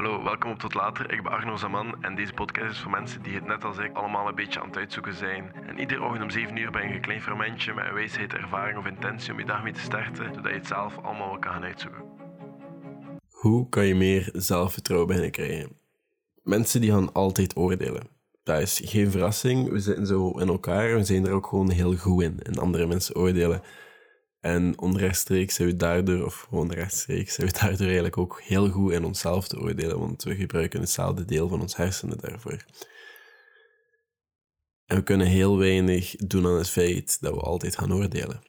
Hallo, welkom op Tot Later. Ik ben Arno Zaman en deze podcast is voor mensen die het net als ik allemaal een beetje aan het uitzoeken zijn. En iedere ochtend om 7 uur ben je een klein fermentje met een wijsheid, ervaring of intentie om je dag mee te starten, zodat je het zelf allemaal wel kan gaan uitzoeken. Hoe kan je meer zelfvertrouwen beginnen krijgen? Mensen die gaan altijd oordelen. Dat is geen verrassing. We zitten zo in elkaar. We zijn er ook gewoon heel goed in. En andere mensen oordelen. En onrechtstreeks zijn we daardoor, of gewoon rechtstreeks, zijn we daardoor eigenlijk ook heel goed in onszelf te oordelen. Want we gebruiken hetzelfde deel van ons hersenen daarvoor. En we kunnen heel weinig doen aan het feit dat we altijd gaan oordelen.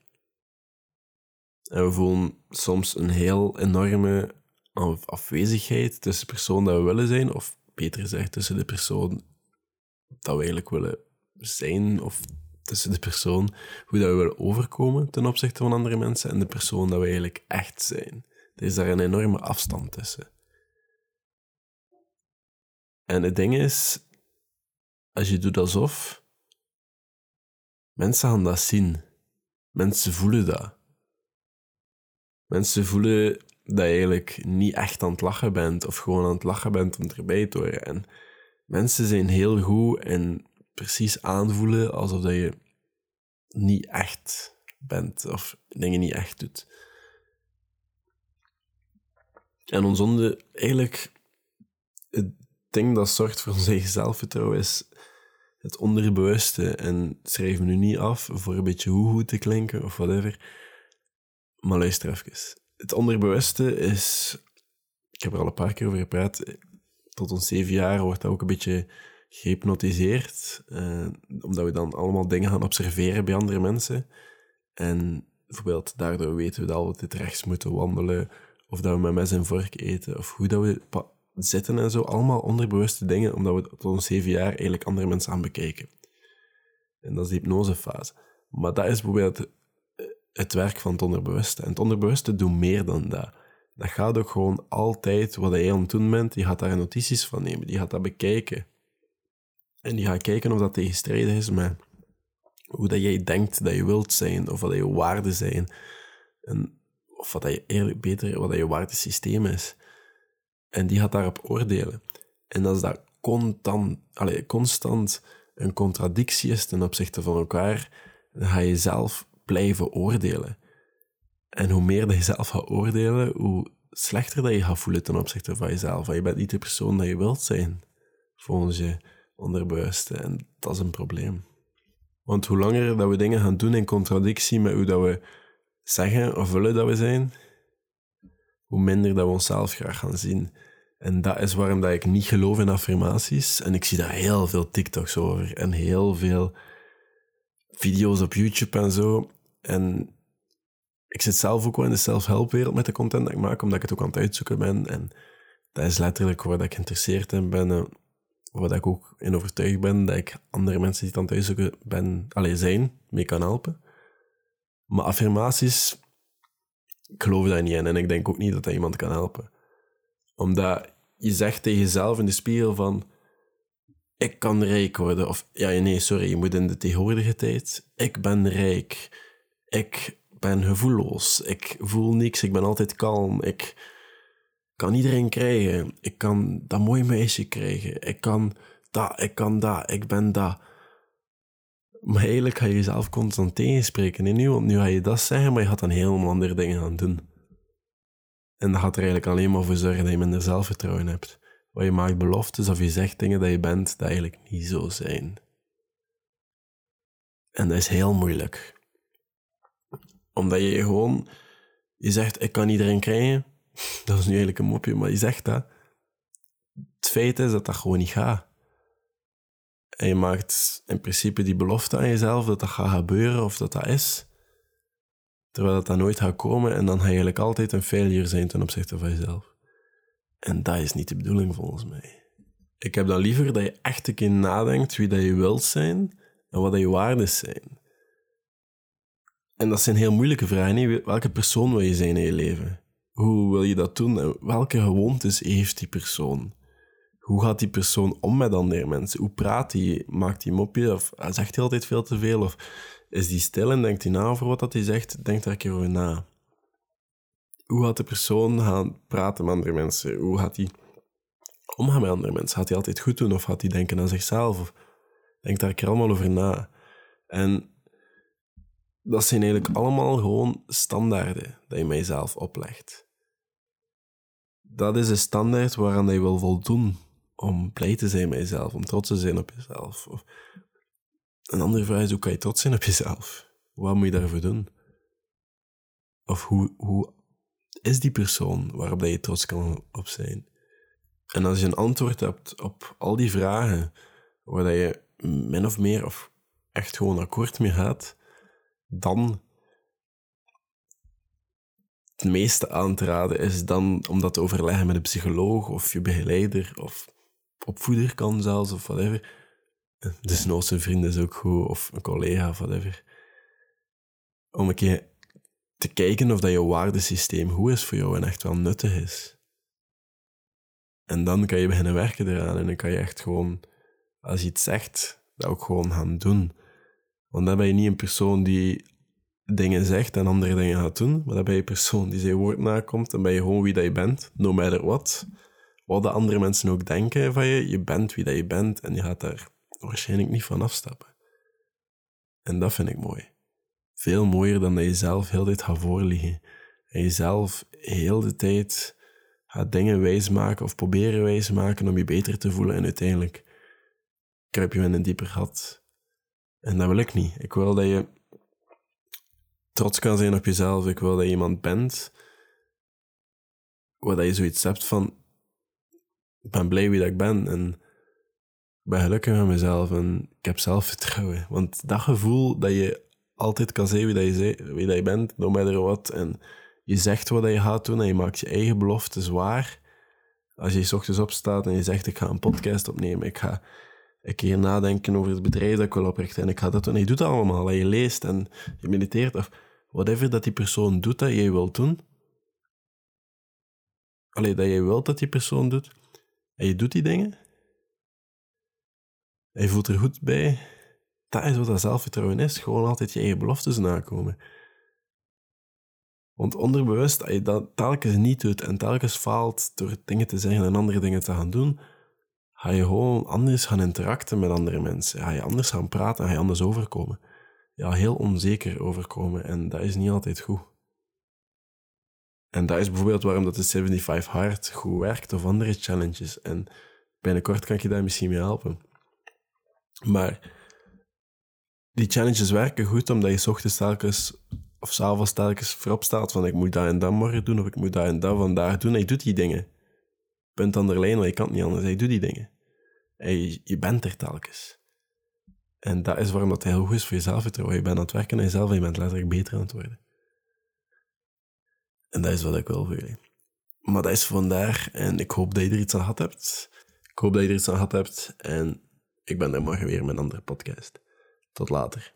En we voelen soms een heel enorme afwezigheid tussen de persoon dat we willen zijn, of beter gezegd, tussen de persoon dat we eigenlijk willen zijn, of tussen de persoon, hoe dat we willen overkomen ten opzichte van andere mensen, en de persoon dat we eigenlijk echt zijn. Er is daar een enorme afstand tussen. En het ding is, als je doet alsof, mensen gaan dat zien. Mensen voelen dat. Mensen voelen dat je eigenlijk niet echt aan het lachen bent, of gewoon aan het lachen bent om erbij te horen. En mensen zijn heel goed en precies aanvoelen alsof dat je niet echt bent, of dingen niet echt doet. En ons onder, eigenlijk, het ding dat zorgt voor ons eigen zelfvertrouwen is het onderbewuste. En schrijf me nu niet af voor een beetje hoe goed te klinken of whatever. Maar luister even het onderbewuste is, ik heb er al een paar keer over gepraat, tot ons zeven jaar wordt dat ook een beetje gehypnotiseerd, eh, omdat we dan allemaal dingen gaan observeren bij andere mensen. En bijvoorbeeld daardoor weten we dat we altijd rechts moeten wandelen, of dat we met mes en vork eten, of hoe dat we zitten en zo. Allemaal onderbewuste dingen, omdat we tot ons zeven jaar eigenlijk andere mensen aan bekijken. En dat is de hypnosefase. Maar dat is bijvoorbeeld het werk van het onderbewuste. En het onderbewuste doet meer dan dat. Dat gaat ook gewoon altijd wat jij aan het doen bent, die gaat daar notities van nemen, die gaat dat bekijken. En die gaat kijken of dat tegenstrijdig is met hoe dat jij denkt dat je wilt zijn, of wat je waarden zijn. En of wat dat je eerlijk beter, wat dat je waardesysteem is. En die gaat daarop oordelen. En als dat constant, allez, constant een contradictie is ten opzichte van elkaar, dan ga je zelf blijven oordelen. En hoe meer dat je zelf gaat oordelen, hoe slechter dat je gaat voelen ten opzichte van jezelf. Want je bent niet de persoon dat je wilt zijn, volgens je onderbewuste. En dat is een probleem. Want hoe langer dat we dingen gaan doen in contradictie met hoe dat we zeggen of willen dat we zijn, hoe minder dat we onszelf graag gaan zien. En dat is waarom dat ik niet geloof in affirmaties. En ik zie daar heel veel TikToks over en heel veel video's op YouTube en zo. En ik zit zelf ook wel in de self-help-wereld met de content dat ik maak, omdat ik het ook aan het uitzoeken ben. En dat is letterlijk waar ik geïnteresseerd in ben. Waar ik ook in overtuigd ben dat ik andere mensen die het aan het ben, alleen zijn, mee kan helpen. Maar affirmaties, ik geloof daar niet in. En ik denk ook niet dat dat iemand kan helpen. Omdat je zegt tegen jezelf in de spiegel van ik kan rijk worden. Of ja, nee, sorry, je moet in de tegenwoordige tijd. Ik ben rijk. Ik ben gevoelloos. Ik voel niks. Ik ben altijd kalm. Ik kan iedereen krijgen. Ik kan dat mooie meisje krijgen. Ik kan dat, ik kan dat, ik ben dat. Maar eigenlijk ga je jezelf constant tegenspreken in nu, want nu ga je dat zeggen, maar je gaat dan helemaal andere dingen gaan doen. En dat gaat er eigenlijk alleen maar voor zorgen dat je minder zelfvertrouwen hebt. Waar je maakt beloftes of je zegt dingen dat je bent dat eigenlijk niet zo zijn. En dat is heel moeilijk. Omdat je gewoon, je zegt, ik kan iedereen krijgen. Dat is nu eigenlijk een mopje, maar je zegt dat. Het feit is dat dat gewoon niet gaat. En je maakt in principe die belofte aan jezelf dat dat gaat gebeuren of dat dat is. Terwijl dat, dat nooit gaat komen en dan ga je eigenlijk altijd een failure zijn ten opzichte van jezelf. En dat is niet de bedoeling volgens mij. Ik heb dan liever dat je echt een keer nadenkt wie dat je wilt zijn en wat dat je waarden zijn. En dat zijn heel moeilijke vragen. Welke persoon wil je zijn in je leven? Hoe wil je dat doen? En welke gewoontes heeft die persoon? Hoe gaat die persoon om met andere mensen? Hoe praat hij? Maakt hij mopje? Of zegt hij altijd veel te veel? Of is hij stil en denkt hij na over wat hij zegt? Denk daar een keer over na hoe gaat de persoon gaan praten met andere mensen? Hoe gaat hij omgaan met andere mensen? Gaat hij altijd goed doen of gaat hij denken aan zichzelf? Of denk daar keer allemaal over na. En dat zijn eigenlijk allemaal gewoon standaarden dat je mijzelf oplegt. Dat is een standaard waaraan je wil voldoen om blij te zijn met jezelf, om trots te zijn op jezelf. Of een andere vraag is, hoe kan je trots zijn op jezelf? Wat moet je daarvoor doen? Of hoe, hoe is die persoon waarop je trots kan op zijn? En als je een antwoord hebt op al die vragen, waar je min of meer of echt gewoon akkoord mee gaat, dan het meeste aan te raden is dan om dat te overleggen met een psycholoog of je begeleider of opvoeder kan zelfs of whatever. Dus nooit een vriend is ook goed of een collega of whatever. Om een keer te kijken of dat je waardesysteem goed is voor jou en echt wel nuttig is. En dan kan je beginnen werken eraan en dan kan je echt gewoon, als je iets zegt, dat ook gewoon gaan doen. Want dan ben je niet een persoon die dingen zegt en andere dingen gaat doen, maar dan ben je persoon die zijn woord nakomt en ben je gewoon wie dat je bent, no matter what. Wat de andere mensen ook denken van je, je bent wie dat je bent en je gaat daar waarschijnlijk niet van afstappen. En dat vind ik mooi. Veel mooier dan dat je zelf heel de tijd gaat voorliggen. En jezelf heel de tijd gaat dingen wijsmaken of proberen wijsmaken om je beter te voelen en uiteindelijk kruip je in een dieper gat. En dat wil ik niet. Ik wil dat je trots kan zijn op jezelf. Ik wil dat je iemand bent waar dat je zoiets hebt van ik ben blij wie dat ik ben en ik ben gelukkig met mezelf en ik heb zelfvertrouwen. Want dat gevoel dat je altijd kan zijn wie dat je, wie dat je bent, no matter what, en je zegt wat je gaat doen en je maakt je eigen beloftes waar. Als je s ochtends opstaat en je zegt ik ga een podcast opnemen, ik ga een keer nadenken over het bedrijf dat ik wil oprichten en ik ga dat doen. En je doet dat allemaal, en je leest en je mediteert of whatever dat die persoon doet dat jij wilt doen. Alleen dat jij wilt dat die persoon doet, en je doet die dingen, en je voelt er goed bij, dat is wat dat zelfvertrouwen is. Gewoon altijd je eigen beloftes nakomen. Want onderbewust, als je dat telkens niet doet en telkens faalt door dingen te zeggen en andere dingen te gaan doen, ga je gewoon anders gaan interacten met andere mensen. Ga je anders gaan praten, ga je anders overkomen. Ja, heel onzeker overkomen en dat is niet altijd goed. En dat is bijvoorbeeld waarom dat de 75 Hard goed werkt of andere challenges. En binnenkort kan ik je daar misschien mee helpen. Maar die challenges werken goed omdat je s ochtends telkens of s'avonds telkens voorop staat van ik moet dat en dat morgen doen of ik moet dat en dat vandaag doen. En je doet die dingen. Punt aan de lijn, maar je kan het niet anders. Je doet die dingen. En je, bent er telkens. En dat is waarom dat heel goed is voor je zelfvertrouwen. Je bent aan het werken aan jezelf en je bent letterlijk beter aan het worden. En dat is wat ik wil voor jullie. Maar dat is vandaar. En ik hoop dat je er iets aan gehad hebt. Ik hoop dat je er iets aan gehad hebt. En ik ben er morgen weer met een andere podcast. Tot later.